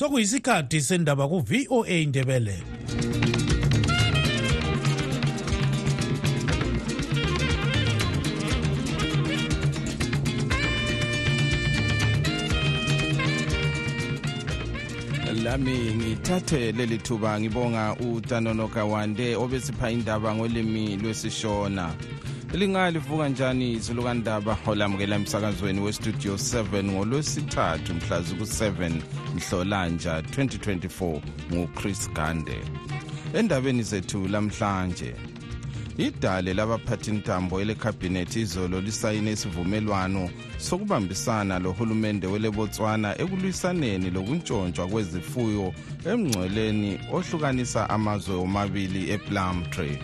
sokuyisikhathi sendaba ku-voa indebele lami ngithathe leli thuba ngibonga utanono kawande obesipha indaba ngolimi lwesishona. Lingalivuka njani izulukandaba olamukela emsakazweni westudio 7 ngolwesithathu mhla ziku-7 mhlolanja 2024 nguchris gande. Endabeni zethu lamhlanje idale labaphathintambo elekhabhinethi izolo lisayine isivumelwano sokubambisana lohulumende welebotswana ekulwisaneni lokuntshontshwa kwezifuyo emngcweleni ohlukanisa amazwe omabili eplumtree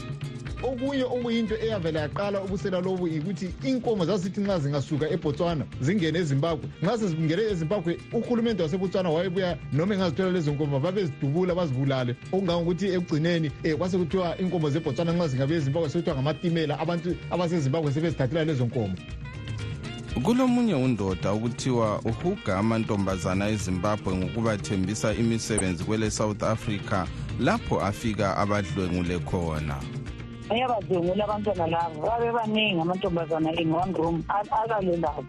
okunye okuyinto eyavela yaqala ubusela lobu yikuthi inkomo zasithi nxa zingasuka ebotswana zingene ezimbabwe. Nxa sezingene ezimbabwe uhulumende wasebotswana wayebuya noma engazithola lezo nkomo babezidubula bazibulale. Okungangokuthi ekugcineni um kwasekuthiwa inkomo zebotswana nxa zingabuya ezimbabwe sekuthiwa ngamatimela abantu abasezimbabwe sebezithathela lezo nkomo. Kulomunye undoda okuthiwa uhuga amantombazana ezimbabwe ngokubathembisa imisebenzi kwele south africa lapho afika abadlwengule khona uyabadlwengula abantwana labo babe baningi amantombazana in one room akalelabo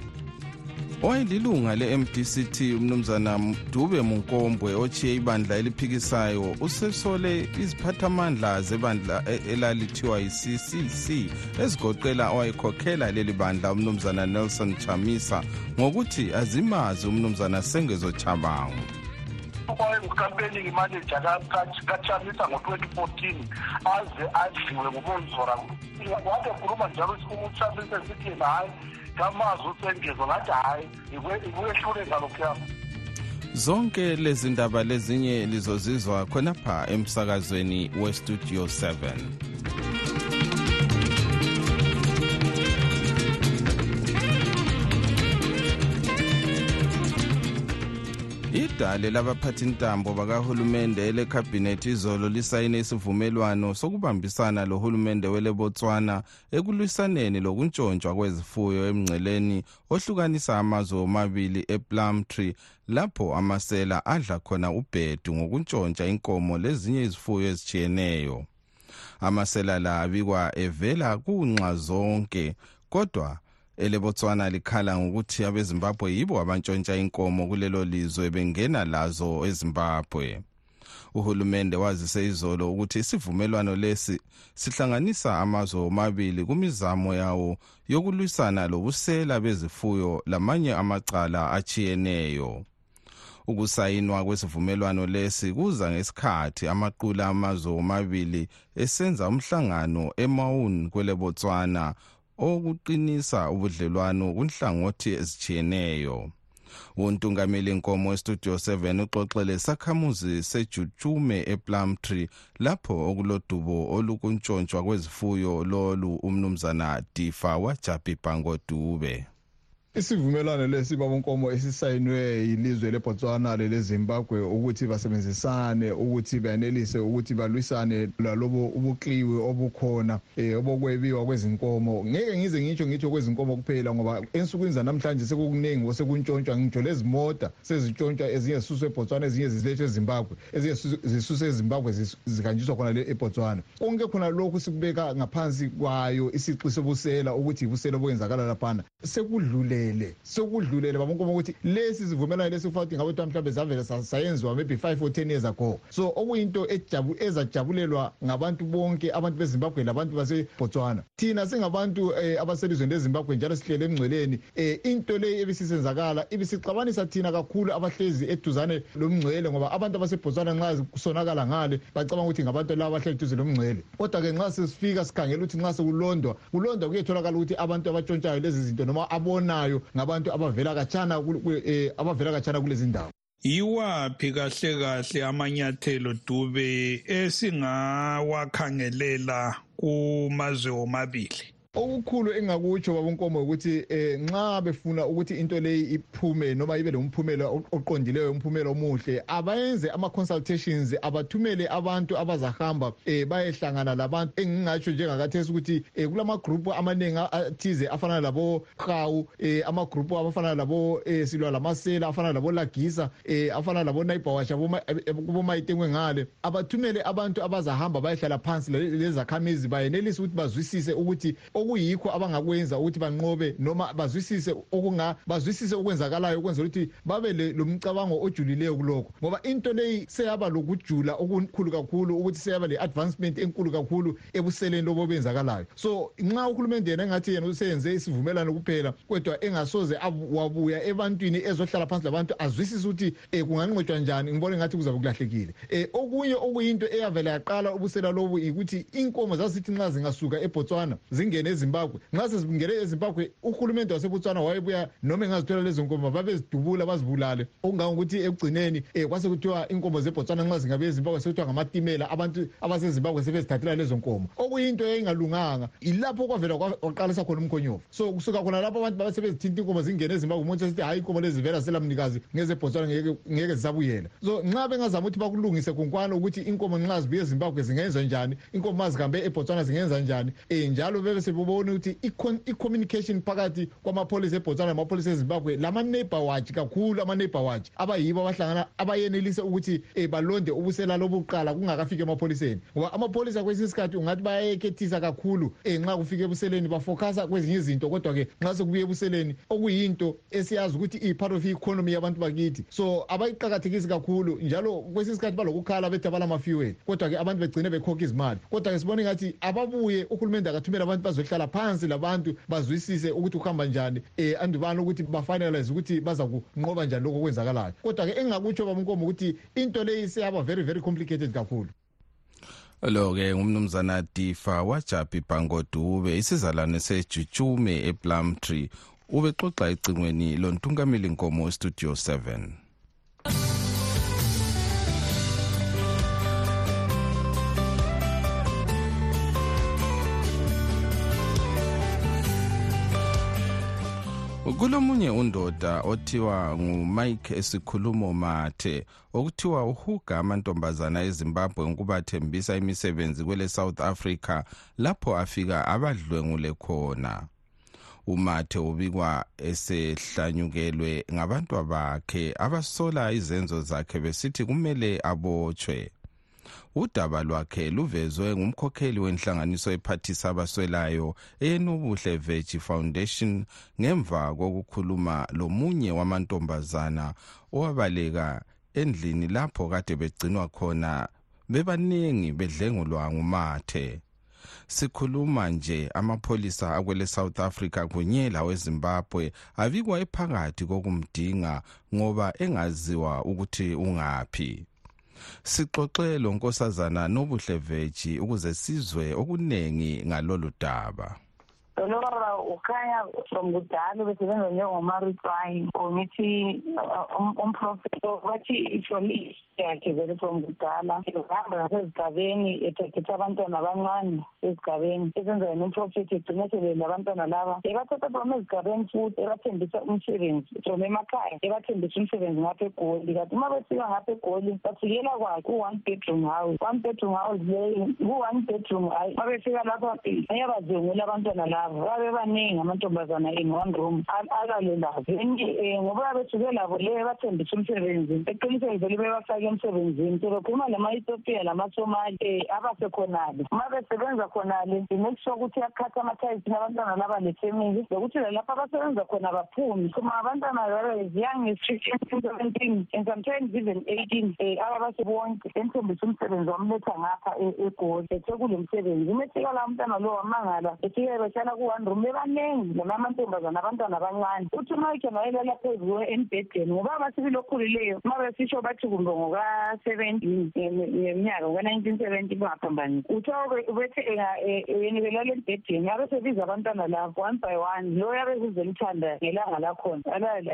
owayelilunga le-mdct umnumzana dube munkombwe ochiye ibandla eliphikisayo usesole iziphathamandla zebandla e- elalithiwa yi-ccc ezigoqela owayekhokhela leli bandla umnumzana nelson chamisa ngokuthi azimazi umnumzana sengezo chabangu owayengucampaigning manager kachamisa ngo-2014 aze adliwe ngubonzora wade khuluma njalo uchamisa esithi yena hhayi kamazi usengezo ngathi hhayi ikwehlule ngalokhuya zonke lezi ndaba lezinye lizozizwa khonapha emsakazweni westudio 7 idale labaphathintambo bakahulumende elekhabhinethi izolo lisayine isivumelwano sokubambisana lohulumende welebotswana ekulwisaneni lokuntshontshwa kwezifuyo emngceleni ohlukanisa amazwe omabili eplumtree lapho amasela adla khona ubhedu ngokuntshontsha inkomo lezinye izifuyo ezitshiyeneyo. Amasela la abikwa evela kunxa zonke kodwa elebotswana likhala ngokuthi abezimbabwe yibo abantshontsha inkomo kulelo lizwe bengena lazo ezimbabwe. Uhulumende wazise izolo ukuthi isivumelwano lesi sihlanganisa amazwe omabili kumizamo yawo yokulwisana lobusela bezifuyo lamanye amacala achiyeneyo ukusayinwa kwesivumelwano lesi kuza ngesikhathi amaqula amazwe omabili esenza umhlangano emaun kwelebotswana okuqinisa ubudlelwano kunhlangothi ezijiyeneyo untungameli nkomo westudio 7 uxoxele sakhamuzi sejutshume eplumtree lapho okulodubo olukuntshontsshwa kwezifuyo lolu umnumzana difa wajabhibha ngodube isivumelwano lesi babonkomo esisayinwe yilizwe lebotswana lelezimbabwe ukuthi basebenzisane ukuthi bayenelise ukuthi balwisane lalobo ubukliwi obukhona um obokwebiwa kwezinkomo. Ngeke ngize ngitsho ngitsho kwezinkomo kuphela ngoba ensukwini zanamhlanje sekukuningi osekuntshontshwa ngitsho lezimota sezintshontsha ezinye zisuswe ebotswana ezinye zilethwe ezimbabwe ezinye zisuswe ezimbabwe zihanjiswa khona le ebotswana. Konke khona lokhu sikubeka ngaphansi kwayo isiqi sobusela ukuthi yibusela obuyenzakala laphana. Sekudlule sekudlulele sekudlulele babonkomo ukuthi lesi sivumelwano lesi kufanele ukuthi ngabe kuthiwa mhlawumbe zavele sayenziwa maybe five or ten years ago. So okuyinto ezajabulelwa ngabantu bonke abantu bezimbabwe labantu basebotswana. Thina singabantu um abaselizweni lezimbabwe njalo sihlele emngcweleni um into leyi ebisisenzakala ibisixabanisa thina kakhulu abahlezi eduzane lomngcwele ngoba abantu abasebotswana nxa kusonakala ngale bacabanga ukuthi ngabantu laba abahleli duze lomngcwele kodwa-ke nxa sesifika sikhangela ukuthi nxa sekulondwa kulondwa kuyetholakala ukuthi abantu abatshontshayo lezi zinto noma abonayo ngabantu abavela katshana eh, abavela katshana kulezi ndawo. Yiwaphi kahle kahle amanyathelo dube esingawakhangelela kumazwe omabili okukhulu engakutsho babonkomo ukuthi eh nxa befuna ukuthi into leyi iphume noma ibe lomphumela oqondileyo umphumela omuhle abayenze ama consultations abathumele abantu abazahamba eh bayehlangana labantu. Engingatsho njengakathesi ukuthi eh kulama group amaningi athize afana labo Hawu eh ama group abafana labo eh silwa lamasela afana labo Lagisa eh afana labo Naibawash kubo mayitengwe ngale. Abathumele abantu abazahamba bayehlala phansi lezakhamizi bayenelisa ukuthi bazwisise ukuthi okuyikho abangakwenza ukuthi banqobe noma bazwisise okunga bazwisise okwenzakalayo ukwenza ukuthi babe lomcabango ojulileyo kulokho. Ngoba into leyi seyaba lokujula okukhulu kakhulu ukuthi seyaba le-advancement enkulu kakhulu ebuseleni lobo benzakalayo so nxa uhulumende yena engathi yena useyenze isivumelano kuphela kodwa engasoze wabuya ebantwini ezohlala phansi labantu azwisise ukuthi um kunganqotshwa njani ngibona ngathi kuzabe kulahlekile. Um okunye okuyinto eyavela yaqala ubusela lobu ikuthi inkomo zasithi nxa zingasuka ebotswana zingene ezimbabwe. Nxa sezingene ezimbabwe uhulumende wasebotswana wayebuya noma engazithola lezo nkomo babezidubula bazibulale. Okungangokuthi ekugcineni um kwase kuthiwa inkomo zebotswana nxa zingabe ezimbabwe sekuthiwa ngamatimela abantu abasezimbabwe sebezithathela lezo nkomo. Okuyinto eyayingalunganga ilapho kwavela kwaqalisa khona umkhonyovu. So kusuka khona lapho abantu babesebezithinta inkomo zingene ezimbabwe umuntu sesithi hhayi inkomo lezi vela selamnikazi ngezebotswana ngeke zisabuyela so nxa bengazama ukuthi bakulungise kunkwana ukuthi inkomo nxa zibuye ezimbabwe zingenza njani inkomo ma zihambe ebotswana zingenza njani um njalo bebe sebebona ukuthi i-communication phakathi kwamapholisa ebotswana namapholisa ezimbabwe lama-neighbor watch kakhulu ama-neighbor watch abayibo abahlangana abayenelise ukuthi um balonde ubusela lobuqala kungakafiki emapholiseni ngoba amapholisa kwesinye isikhathi ungathi bayayekethisa kakhulu um nxa kufika ebuseleni bafocasa kwezinye izinto. Kodwa-ke nxa sekubuya ebuseleni okuyinto esiyazi ukuthi iyi-part of i-economy yabantu bakithi. So abayiqakathekisi kakhulu njalo kwesinye isikhathi balokukhala bethi abalama-fuel. Kodwa-ke abantu begcine bekhokha izimali. Kodwa-ke sibone ngathi ababuye uhulumende akathumele abantu bazohlala phansi labantu bazwisise ukuthi kuhamba njani. Um andubani ukuthi bafinalize ukuthi baza kunqoba njani lokho okwenzakalayo. Kodwa-ke engingakutsho babunkomo ukuthi into leyi seyaba very very complicated kakhulu. Lo-ke ngumnumzana difa wajaphi bhangodube isizalwane sejutshume eplumtree ubexoxa ecingweni lontungameli nkomo studio 7 kulomunye undoda othiwa ngumike esikhulumo mathe okuthiwa uhuga amantombazana ezimbabwe ngokubathembisa imisebenzi kwele south africa lapho afika abadlwengule khona. Umathe ubikwa esehlanyukelwe ngabantwa bakhe abasola izenzo zakhe besithi kumele abotshwe. Udaba lwakhe luvezwe ngumkhokheli wenhlanganiso ephathisa abaswelayo eyenobuhle veggie foundation ngemva kokukhuluma lomunye wamantombazana owabaleka endlini lapho kade begcinwa khona bebaningi bedlengulwa ngumathe. Sikhuluma nje amapholisa akwele South Africa kunye laweZimbabwe abikwa ephakathi kokumdinga ngoba engaziwa ukuthi ungaphi. Sixoxe lo nkosazana nobuhle veji ukuze sizwe okunengi ngalolu daba. Lora ukhanya from kudala besebenza njengomaritwayi or ngithi umprofeto bathi from yakhe vele from kudala ehamba ngasezigabeni ethethethe abantwana abancane ezigabeni esenza yena umprofethi egcine selele abantwana laba ebathatha from ezigabeni futhi ebathembisa umsebenzi from emakhaya ebathembisa umsebenzi ngapha egoli kanti uma befika ngapha egoli bafikela kwakhe ku-one bedroom house one bedroom house leyo ku-one bedroom hayi uma befika lapha ayabazengula abantwana labo babe baningi amantombazana in one room akalelazo then um ngoba besuke labo le bathembisa umsebenzi eqinisweni vele bebafake emsebenzini sebekhuluma lama-ethiopia lamasomali um abasekhonale uma besebenza khonale make sure ukuthi yakhatha amathayisi nabantwana laba lefamily lokuthi lalapho abasebenza khona baphumi kuma abantwana babe as young as fifteen seventeen and sometimes even eighteen um ababasebonke emthombisa umsebenzi wamletha ngapha egoli ethe kulo msebenzi umefika la umntwana lo wamangala efike behlala ku-one room bebaningi manengi lama amantombazana abantwana abancane. Uthi uma ikhe mayelala phezu embhedeni ngoba basibili okhulileyo uma besitsho bathi kumbe ngoka-seventeen ngeminyaka ngoka-nineteen seventy bangaphambanisi uthiwa bethe yena belala embhedeni abe sebiza abantwana labo one by one lo yabe kuzelithanda ngelanga lakhona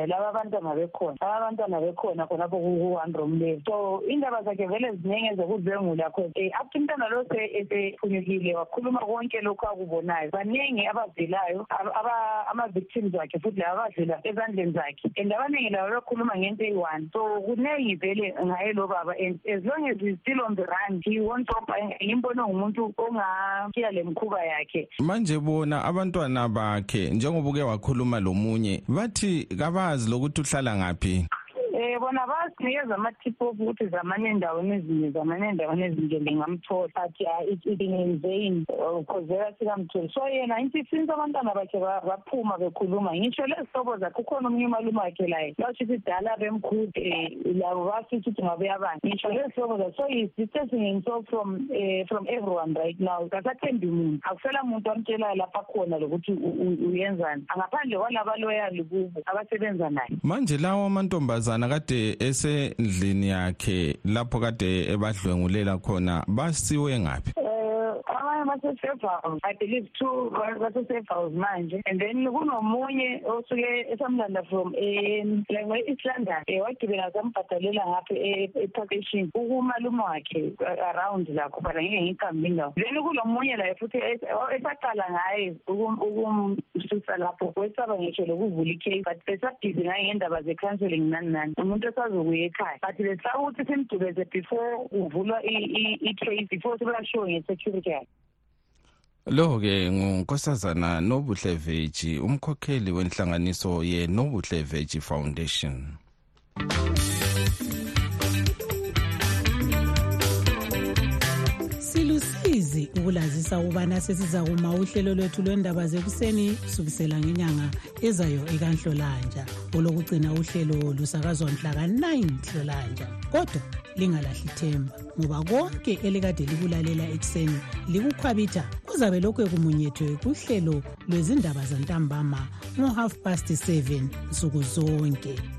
laba abantwana bekhona aba abantwana bekhona khonapho ku-one room leyo so indaba zakhe vele ziningi ezokudlwengula cause um up to umntwana lo esephunyukile wakhuluma konke lokhu akubonayo baningi abavelayo ama-victims wakhe futhi laba abadlula ezandleni zakhe and abaningi labo bekhuluma ngento eyi-one so kuningi vele ngaye lo baba and as long as he's still on the run he won't stop. Ngimbone ngumuntu ongakiya le mkhuba yakhe. Manje bona abantwana bakhe njengoba uke wakhuluma lomunye bathi kabazi lokuthi uhlala ngaphi. Um bona basinikeza amatipof ukuthi zamanye endaweni ezinye zamanye endaweni ezinje but in-vain because vela sikamtholi. So yena into since abantwana bakhe baphuma bekhuluma ngisho lezihlobo zakhe ukhona omunye umalume wakhe laye basho ukuthi dala um labo basithi ukuthi ngabe yabani ngisho lezihlobo zakhe. So he's distancing so from uh, from everyone right now. Kasathembi muntu akusela muntu amtshelayo lapha khona lokuthi uyenzani. Angaphandle kwalaba loyali kubo abasebenza naye. Manje lawo amantombazana kade esendlini yakhe lapho kade ebadlwengulela khona basiwe ngaphi? Abanye base-safe house i believe two base-safe house manje. And then kunomunye osuke esamlanda from east london um wagibela sambhadalela ngapho epakishini ukumalume wakhe around lakho but angeke ngiyiqambe indawo. Then kulo munye laye futhi esaqala ngaye ukumsusa lapho wesaba ngisho lokuvula icase. But besabhizi ngaye ngendaba ze-counseling nani nani. Umuntu esazokuya ekhaya. But besaba ukuthi simdubeze before kuvulwa i-case before sebashiwo nge-security. yakhe lo ke ngunkosazana nobuhle veji umkhokheli wenhlanganiso ye-nobuhle veji foundation silusizi ukulazisa ukubana sesiza kuma uhlelo lwethu lwendaba zekuseni kusukisela ngenyanga ezayo ekanhlolanja olokugcina uhlelo lusakazwa mhla ka-9 hlolanja kodwa lingalahli themba ngoba konke elikade likulalela ekuseni likukhwabitha kuzabe lokhu kumunyethwe kuhlelo lwezindaba zantambama ngo-half past 7 nsuku zonke.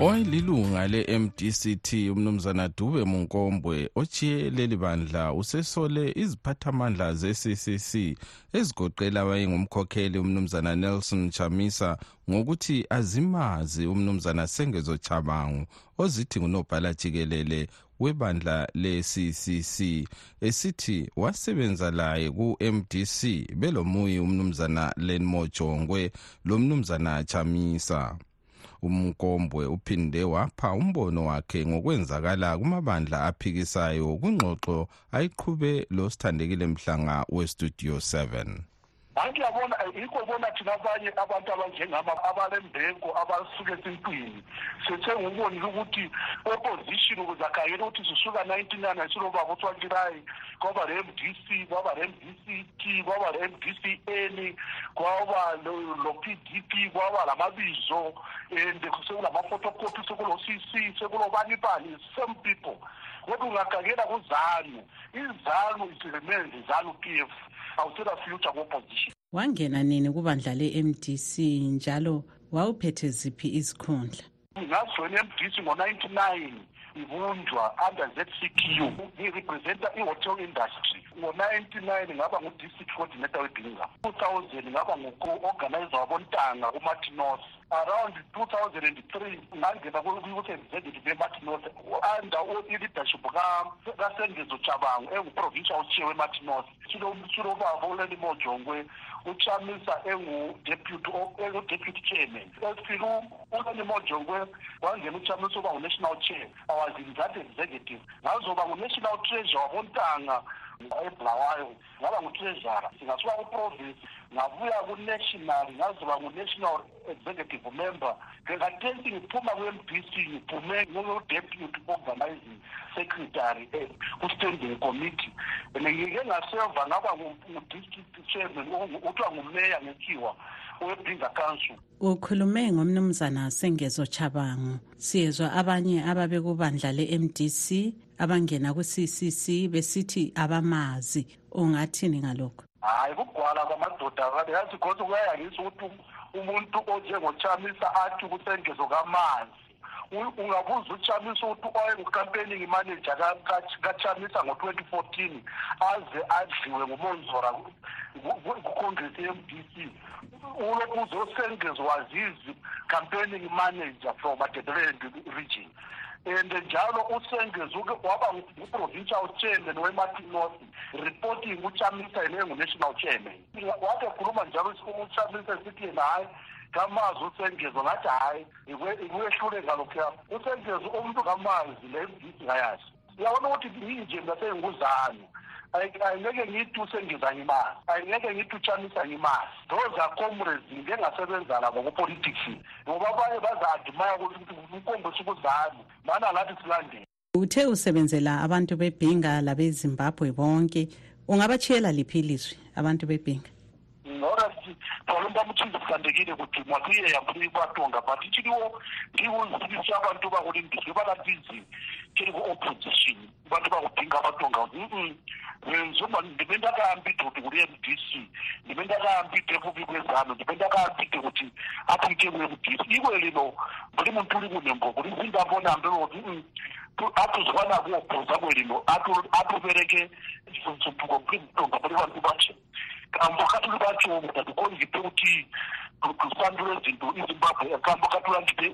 Oyililunga le-mdct umnumzana dube munkombwe ochiye leli bandla usesole iziphathamandla ze-ccc ezigoqela awayengumkhokheli umnumzana nelson chamisa ngokuthi azimazi umnumzana sengezo chabangu ozithi ngunobhala jikelele webandla le-ccc esithi wasebenza laye ku-mdc belomuyi umnumzana lenmojongwe lomnumzana chamisa umnkombwe uphinde wapha umbono wakhe ngokwenzakala kumabandla aphikisayo kungxoxo ayiqhube lo sithandekile mhlanga westudio 7 hayi yabona yikho bona thina abanye abantu abanjengama abalembeko abasuke esintwini sethe ngukubonile ukuthi opposition ukuze akhangele ukuthi sisuka nineteen nine silobaba uthwantirayi kwaba le-m d c kwaba le-m d c t kwaba le-m d c n kwaba lo-p d p kwaba lamabizo and sekulama-photocopy sekulo-c c sekulobanibani same people. Kodwa ungakhangela kuzanu izanu it remains izanu p f. Awusela future ku-opposition wangena nini kubandla le-mdc njalo wawuphethe ziphi izikhundla? Ngajoyina i-mdc ngo-ninety-nine ibunjwa under ZCPU ngirepresenta i-hotel industry ngo-99 ngaba ngu-district coordinator webinga 2000 ngaba ngu-organizer wabontanga kumatinos around 2003 ngangena kuyouth executive bematinos under i-leadership kasengezo chabango engu-provincial chair wematinos silobaba uleli mojongwe uchamisa engu-deputy chairman. Esifike uleli mojongwe wangena uchamisa uba ngu-national chair was in that executive ngazoba ngu-national treasure wabontanga ebulawayo ngaba ngutreasurer singasuka kuprovince ngabuya ku-national ngazoba ngu-national executive member. Ngekhathesi ngiphuma kwe-m b c ngiphume ngiku-deputy organizing secretary ku-standing committee. And ngike ngaseva ngaba ngu-district chairman kuthiwa ngumeya ngekhiwa webhinga council. Ukhulume ngomnumzana sengezo chabango siyezwa abanye ababekubandla le-mdc abangena ku-ccc besithi abamazi. Ungathini ngalokho? Hhayi kugwala kwamadoda kade yazi because kuyayangisa ukuthi umuntu onjengochamisa athi kusengezo kamanzi. Ungabuza uchamisa ukuthi oyengucampaigning manager kachamisa ngo-twenty fourteen aze adliwe ngumonzora kucongress ye-m d c. Ulokhu uzosengeze wazizi campaigning manager from adederland region and njalo usengeze waba ngu-provincial chairman we-martin north reporting uchamisa yena engu-national chairman. Wake khuluma njalo uchamisa sithi yena hhayi kamazi usengeze ngathi hhayi ikwehluleka lokhuya usengeze umuntu kamazi le mbisi ngayazi uyabona ukuthi yinje ngasenguzane angeke ngithi usengeza ngimali angeke ngithi uchamisa ngimali those are comrades ngike ngasebenza labo kupolitics ngoba abanye baza-admire ukuthi umkombisa ukuzani mana lathi silandele uthe usebenzela abantu bebhinga labezimbabwe bonke. Ungabatshiyela liphi ilizwi abantu bebhinga nhora palomba muchinzisandekile kuti mwatiye yamfuni kwatonga but chiliwo ndiuzivisa abantu bakuti ndizwe bala ndizi chiri ku-opposition bantu bakudinga abatonga kuti mm nzuma ndibe ndakaambidde kuti kuli mdc ndibe ndakaambidde kubi kwezano ndibe ndakaambidde kuti aphike ku mdc ikwe lino buli muntu uli kunembo kuli zindambona mbelo kuti mm atuzwana kuophoza kwe lino atupereke nsumbuko kuli mtonga kuli bantu batshe kambo katuri bacho muda ndikonzipe kuti kusandura zinto izimbabwe. Kambo katura ndipe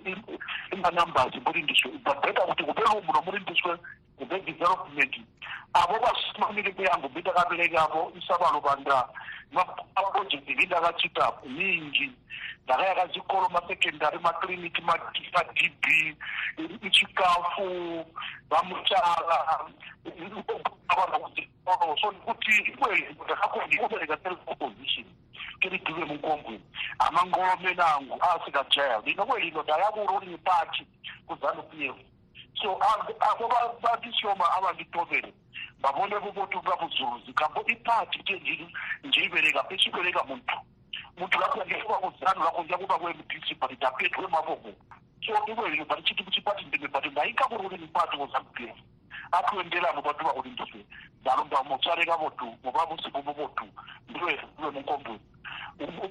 imanambers murindiswe but bheta kuti kubelu muno murindiswe ze-development abo basuma milimo yange bindakaberekabo isabalo bandana mapurojekti bindakachitapo mingi ndakaya kazvikoro masekendari makiriniki madb ichikafu vamuchara vana kuchikoro so nekuti ikweyi ndakakondiubereka tereopposition kirigive mukombweni amangorome nangu asikajaya lino kwelino ndayakuro riri pachi kuzanup f so abo babisyoma abagitobere babone bubotuva buzuzi kambo ipati tenjiri njiibereka pechibereka munthu munthu lakonjakuva uzanu lakonjakuva kwemuticipati tapetwe mavoko so iwerino pati chitupu chipati ndemepati ndaikakuri mipati wozamupesi atoenderamo patuva kuti ndizve ndalomba motsvareka botu mopa musipo povotu ndiwe ndiwe mukombwe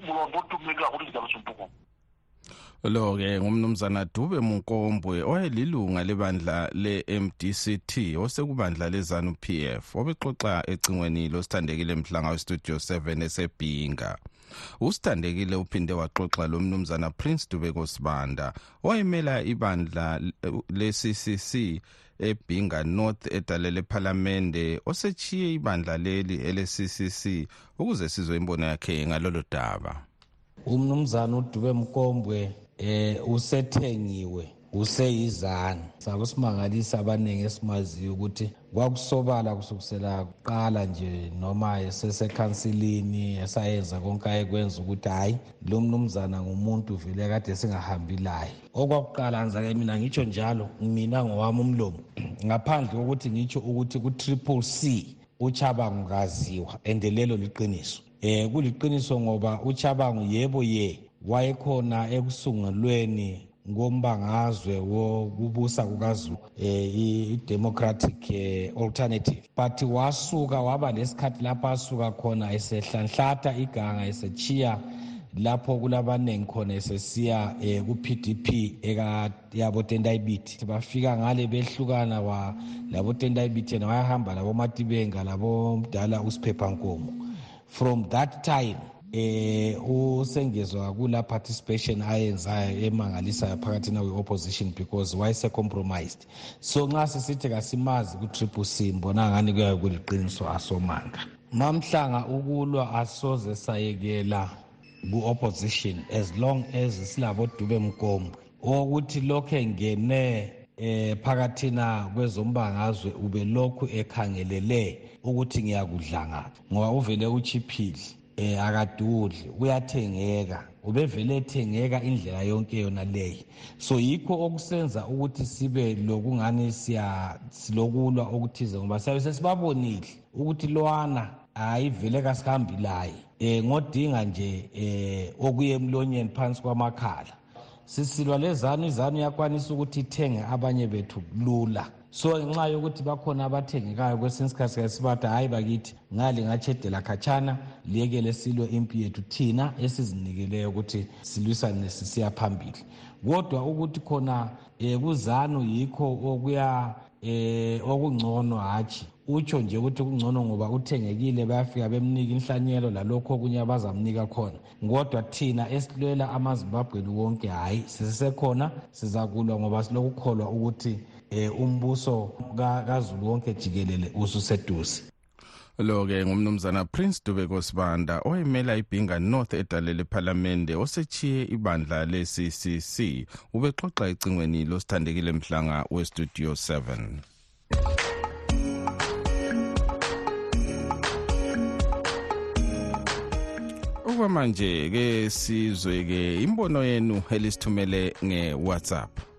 mulondo tumengela kuti zidalo zvompukomo ke ngumnumzana Dube Munkombwe oyelilunga lebandla le-MDCT osekubandla lezanu PF obexoxa ecingweni losithandekile mhlanga westudio 7 esebhinga usithandekile uphinde waxoxa lo mnumzana Prince Dube Kosibanda owayemela ibandla le-CCC ebhinga north edalele ephalamende osechiye ibandla leli ele-CCC ukuze sizwe imbono yakhe ngalolo daba. Umnumzana udube mkombwe eh usethengiwe useyizana. Sakusimangalisa abaningi esimaziyo ukuthi kwakusobala kusukusela kuqala nje noma esesekhansilini esayenza konke ayekwenza ukuthi hhayi lo mnumzana ngumuntu vele kade singahambi laye. Okwakuqala nzake mina ngitsho njalo mina ngowami umlomo ngaphandle kokuthi ngitsho ukuthi ku-triple c uchabangu kaziwa and lelo liqiniso. Eh kuliqiniso ngoba uchabangu yebo ye wayekhona ekusungulweni kombangazwe wokubusa kukazulu eh i-democratic eh, alternative. But wasuka waba lesikhathi lapho asuka khona esehlanhlatha iganga esechiya lapho kulabaningi khona esesiya eh, ku-pdp yabotendayibiti bafika ngale behlukana wa labotendayibiti yena wayahamba labomatibenga labomdala usiphephankomo from that time eh usengezwa kula participation ayenzayo emangalisayo phakathi nawe opposition because wayese compromised? So nxa sisithi kasimazi ku-triple c mbona ngani kuyabe kuliqiniso asomanga? Mamhlanga ukulwa asoze sayekela ku-opposition as long as silabodube mkombwe okuthi lokhu engene eh phakathina kwezombangazwe ube lokhu ekhangelele ukuthi ngiyakudla ngaphi ngoba uvele uchiphile eh akadudli kuyathengeka ubevele ethengeka indlela yonke yona leyi so yikho okusenza ukuthi sibe lokungani silokulwa okuthize ngoba siyabe sesibabonile ukuthi lwana hayi vele kasihambi laye. Um ngodinga nje um okuye emlonyeni phansi kwamakhala. Sisilwa lezanu izanu iyakwanisa ukuthi ithenge abanye bethu lula. So ngenxa yokuthi bakhona abathengekayo kwesinye isikhathi sike sibathi hhayi bakithi ngale ngachedela khatshana liyekele silwe impi yethu thina esizinikeleyo ukuthi silwisane sisiya phambili. Kodwa ukuthi khona um kuzanu yikho okuya um okungcono hatshi. Utsho nje ukuthi kungcono ngoba uthengekile bayafika bemnika inhlanyelo lalokho okunye abazamnika khona. Kodwa thina esilwela amazimbabweni wonke hhayi sisesekhona sizakulwa ngoba silokukholwa ukuthi um umbuso kazulu wonke jikelele ususeduze. Lo-ke ngumnumzana prince dubeko sibanda oyemela ibhinga north edale lephalamende osechiye ibandla le-ccc ubexoxa ecingweni losithandekile mhlanga westudio 7 okwamanje ke sizwe ke imbono yenu elisithumele nge-whatsapp.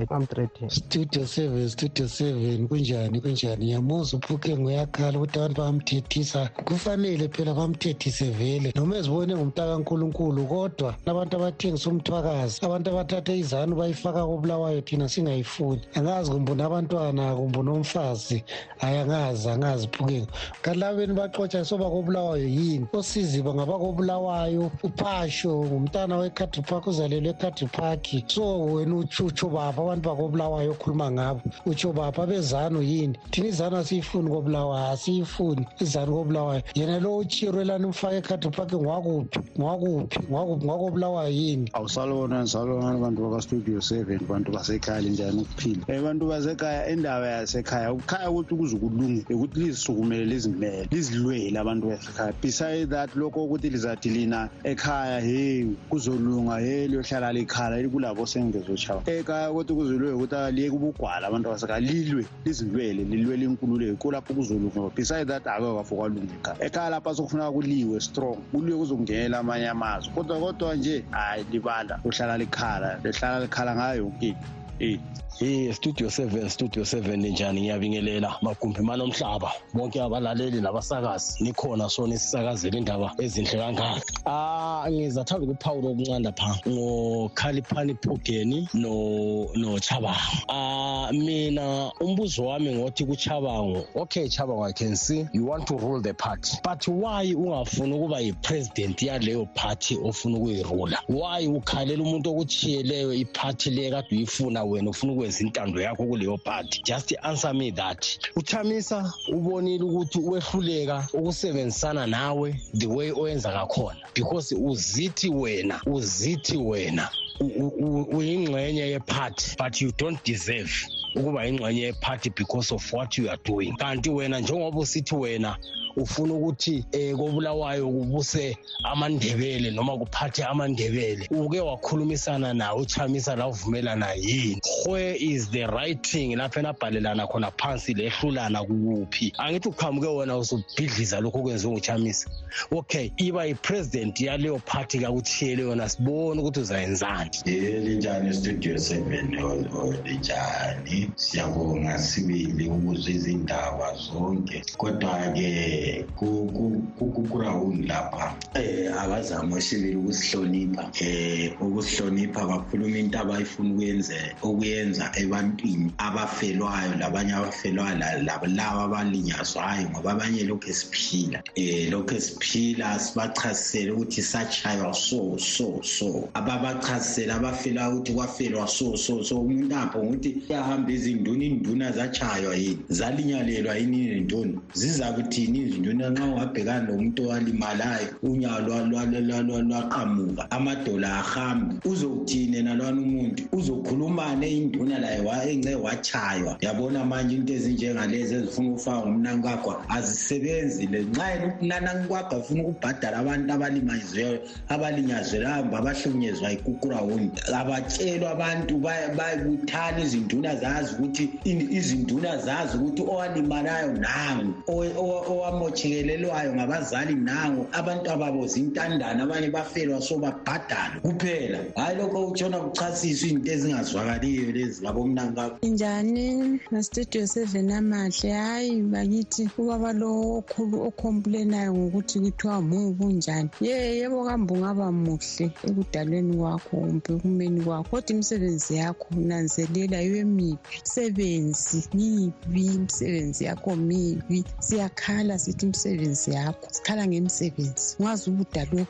Amtrade studio seven studio seven kunjani kunjani? Ngiyamuza uphuke nguyakhala ukuthi abantu bayamthethisa kufanele phela bamthethise vele. Noma ezibone ngumntakankulunkulu kodwa abantu abathengisa umthwakazi abantu abathathe izanu bayifaka kobulawayo thina singayifuni. Angazi kumbona abantwana kumbona umfazi hayi angazi angazi phukeni kanti labeni baxotsha soba kobulawayo yini? Osiziba ngabakobulawayo uphasho ngumntana we-country park uzalelwe e-country park. So wena utshutsho baba abantu bakobulawayo okhuluma ngabo. Utsho bapha bezanu yini? Thina izanu asiyifuni kobulawayo asiyifuni izanu kobulawayo. Yena lo uchirwelani umfake ekhadi park ngwakuphi? Ngwakuphi? Ngwakuphi ngwakobulawayo yini? Awusalona salona bantu bakastudio seven bantu basekhaya linjani ukuphila. Um bantu basekhaya indaba yasekhaya ukukhaya ukuthi kuze kulunge ukuthi lizisukumele lizimele lizilwele abantu basekhaya. Beside that lokho ukuthi lizathi lina ekhaya hey kuzolunga hey liyohlala likhala kulabo sengezochawa ekhaya ukuthi kuzilwe ukuthi aliyeke ubugwala abantu basekhaya lilwe lizilwele lilwele inkululeko kulapho kuzolunga beside that ake kafo kwalunga ekhaya. Ekhaya lapha sokufuneka kuliwe strong. Kuliwe kuzokungenela amanye amazwe. Kodwa kodwa nje hayi libala lohlala likhala lihlala likhala ngayo yonke into. Eh Hey Studio 7 Studio 7 njani? Ngiyabingelela magumbi manomhlaba. Bonke abalaleli nabasakazi. Nikhona sona isisakazela indaba ezinhle kangaka. Ah ngizathanda ukuphawula okuncane lapha. Ngokhaliphani phugeni no no Chabango ah mina umbuzo wami ngothi kuChabango. Okay Chabango I can see you want to rule the party. But why ungafuni ukuba yipresident yaleyo party ofuna ukuyirula? Why ukhalela umuntu okuchiyeleyo iparty le kade uyifuna wena ufuna ukwenza intando yakho kuleyo party just answer me that. Uchamisa ubonile ukuthi wehluleka ukusebenzisana nawe the way oyenza ngakhona. Because uzithi wena uzithi wena uyingxenye yephathi but you don't deserve ukuba ingxenye yephathi because of what you are doing. Kanti wena njengoba usithi wena ufuna ukuthi eh kobulawayo kubuse amandebele noma kuphathe amandebele uke wakhulumisana nawe uchamisa la uvumelana yini? Where is the writing lapho enabhalelana khona phansi lehlulana kuphi angithi uqhamuke wena usubhidliza lokho okwenziwe nguchamisa. Okay iba yipresident yaleyo party kakuthiyele yona sibone ukuthi uzayenzani. Linjani studio seven linjani siyabonga sibili ukuzwa izindaba zonke. Kodwa-ke kurawundi lapha. Um abazame sibili ukusihlonipha. Um ukusihlonipha bakhuluma into abayifuna ukuyenza ukuyenza ebantwini abafelwayo labanye abafelwayo laba abalinyazwayo ngoba abanye lokhu esiphila. Um lokhu esiphila sibachasisele ukuthi satshaywa so so so. Ababachasisele abafelayo ukuthi kwafelwa so so so. Umuntu apho ngokuthi uyahamba izinduna induna zatshaywa yini? Zalinyalelwa yini nentoni zizakuthini ezinduna nxa ungabhekani lomuntu owalimalayo unyawo lwaqamuka amadola ahambe. Uzowuthini nalwana umuntu? Uzokhulumane induna laye engce watshaywa. Yabona manje into ezinjengalezi ezifuna ukufaka ngumnankagwa azisebenzi le. Nxa yena umnanankagwa afuna ukubhadala abantu abalimaziweyo abalinyazwelayo abahlukunyezwa ikukurawundi abatshelwa abantu bayebuthana izinduna zazi ukuthi izinduna zazi ukuthi owalimalayo nangu owamotshekelelwayo ngabazali nangu abantu ababo zintandane abanye bafelwa sobabhadala. Kuphela. Hhayi lokho kutshona kuchasiswa izinto ezingazwakaliyo lezi ngabomnankakho njani nastudio seven amahle. Hhayi bakithi ubaba lo okhulu okhomplenayo ngokuthi kuthiwa mubi unjani ye yebo kambe ungaba muhle ekudalweni kwakho kumbe ekumeni kwakho kodwa imisebenzi yakho nanzelela iwe mibi msebenzi mibi imisebenzi yakho mibi siyakhala sithi imisebenzi yakho sikhala ngemisebenzi ungazi ubudalwe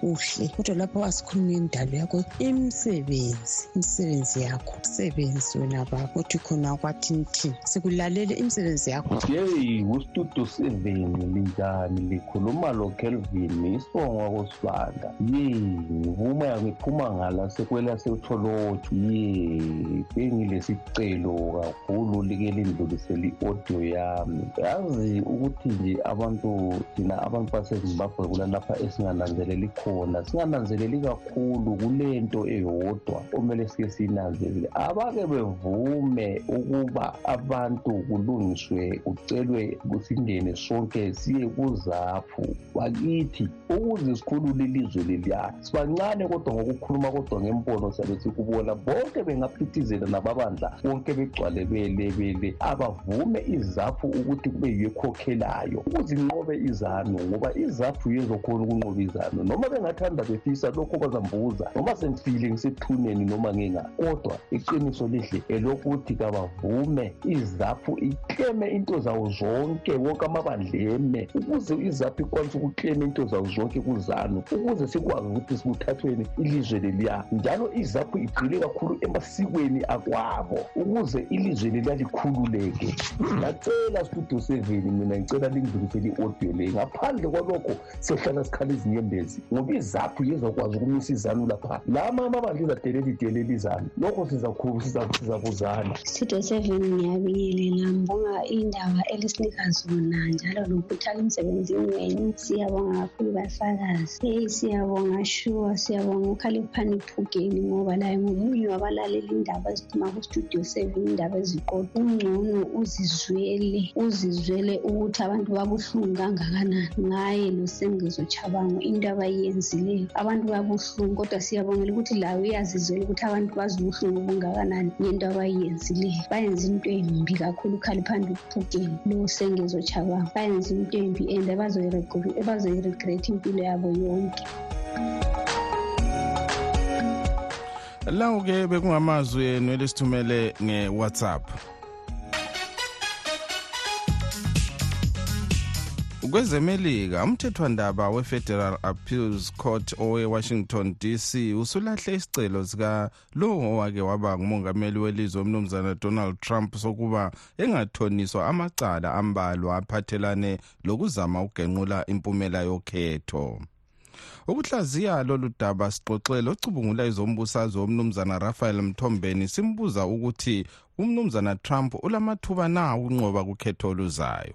kuhle. Kodwa lapho asikhulume indalo yakho imisebenzi imisebenzi yakho msebenzi wena baba uthi khona kwathini sikulalele imisebenzi yakho. Yeyi ustudio seven linjani? Likhuluma lokelvin isibonga kosibanda ye ngivuma ngiphuma ngala sekwela sewutholotsho ye bengilesicelo kakhulu like lindlulisele i-audio yami. Yazi ukuthi nje abantu thina abantu basezimbabwe kulalapha esingananzeleli khona. Singananzeleli kakhulu kule nto eyodwa okumele sike siyinanzelele. Abake bevume ukuba abantu kulungiswe kucelwe kusindene sonke siye kuzaphu. Bakithi ukuze sikhulule ilizwe leliya sibancane kodwa ngokukhuluma kodwa ngembono siyabe sikubona. Bonke bengaphithizela nababandla bonke begcwale belebele abavume izaphu ukuthi kube yiyo ekhokhelayo ukuze inqobe izanu ngoba izaphu yezokhona ukunqoba izanu noma bengathanda befisa lokho bazambuza noma sengifile ngisethuneni noma nginga. Kodwa iqiniso lihle elokuthi kabavume izaphu ikleme into zawo zonke wonke amabandla eme ukuze izaphu ikwanise ukuklema into zawo zonke kuzanu ukuze sikwazi ukuthi sikuthathweni ilizwe leliya. Njalo izaphu igxile kakhulu emasikweni akwabo ukuze ilizwe leliya likhululeke. Ngacela studio seven mina ngicela lindlulisele i-audio leyi ngaphandle kwalokho siyohlala sikhala izinyembezi ngoba izaphu yezokwazi ukumisa izanu lapha? Lama amabandla izadelela idelela izanu. Lokho sizakuzana studio seven ngiyabingelela. Ngibonga indaba elisinika zona njalo lokuthi emsebenzini wenu. Siyabonga kakhulu basakazi. Eyi siyabonga shuwa siyabonga ukhaliphani phugeni ngoba laye ngomunye wabalaleli indaba eziphuma kustudio seven indaba eziqola ungcono uzizwele uzizwele ukuthi abantu babuhlungu kangakanani? Ngaye losengezo chabango into abayenzileyo abantu babuhlungu kodwa siyabongela ukuthi lawe uyazizwela ukuthi abantu bazibuhlungu obungakanani ngento abayenzileyo bayenza into embi kakhulu ukhaliphanda ukuphukeni losengezo chabango bayenza into embi and bazoyiregret impilo yabo yonke. Lawo-ke bekungamazwi enu elisithumele nge-whatsapp kwezemelika umthethwandaba we-federal appeals court owe-washington dc usulahle isicelo sika lowo owake waba ngumongameli welizwe umnumzana donald trump sokuba engathoniswa amacala ambalwa aphathelane lokuzama ukugenqula impumela yokhetho. Ukuhlaziya lolu daba sixoxele ocubungula izombusazwe umnumzana rafael mthombeni simbuza ukuthi umnumzana trump ulamathuba na ukunqoba kukhetho oluzayo?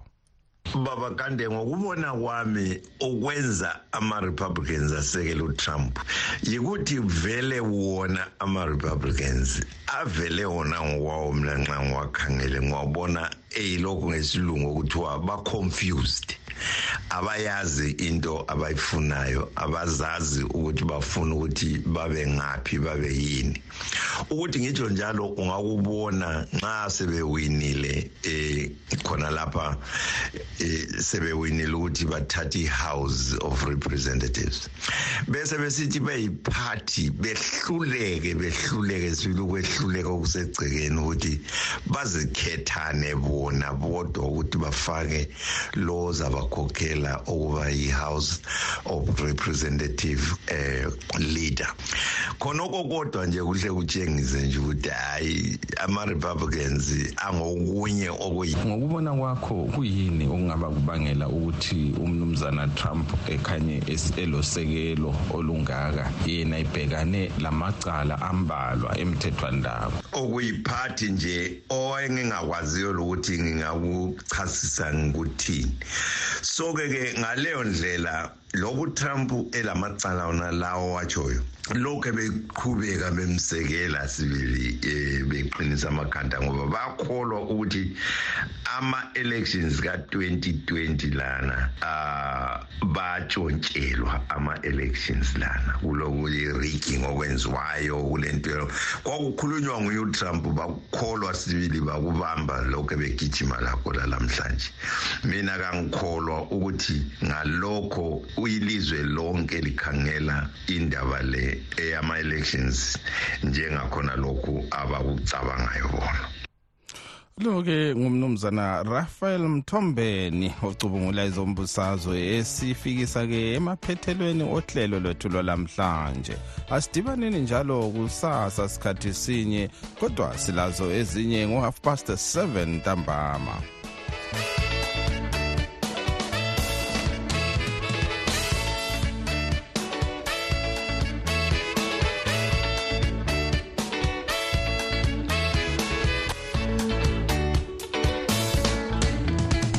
Baba kande ngokubona kwami ukwenza ama-republicans asekele utrump yikuthi vele wona ama-republicans avele wona ngokwawo mna nxa ngiwakhangele ngiwabona eyilokhu ngesilungu okuthiwa ba-confused. Abayazi into abayifunayo abazazi ukuthi bafuna ukuthi babe ngaphi babe yini. Ukuthi ngitsho njalo ungakubona nxa sebewinile eh khona lapha eh sebewinile ukuthi bathathe i-house of representatives. Bese besithi beyiphathi behluleke behluleke sibili ukwehluleka okusegcekeni ukuthi bazikhethane bona. Bodwa ukuthi bafake lo zaba wakhokhela ukuba yi-house of representative eh leader. Khonoko kodwa nje kuhle kutshengise nje ukuthi hayi ama-republicans angokunye okuyi ngokubona kwakho kuyini okungaba kubangela ukuthi umnumzana trump ekhanye elosekelo olungaka? Yena ibhekane lamacala ambalwa emthethwandaba. Okuyiphathi nje owengingakwaziyo lokuthi ngingakuchasisa ngikuthini so-ke ke ngaleyo ndlela lokhu trump elamacala wona lawo watshoyo lokhu beqhubeka bemsekela sibili um beqinisa amakhanda ngoba bakholwa ukuthi ama-elections ka-2020 lana uh batshontshelwa ama-elections lana. Kulokuyi-rigging okwenziwayo kule nto kwakukhulunywa nguye utrump bakukholwa sibili bakubamba lokhu begijima lakho lalamhlanje. Mina kangikholwa ukuthi ngalokho ilizwe lonke likhangela indaba le eyama-elections njengakhona lokhu abakucabangayo bona. Lo-ke ngumnumzana rafael mthombeni ocubungula izombusazwe esifikisa-ke emaphethelweni ohlelo lwethu lwalamhlanje asidibaneni njalo kusasa sikhathi sinye kodwa silazo ezinye ngo-half past 7 ntambama.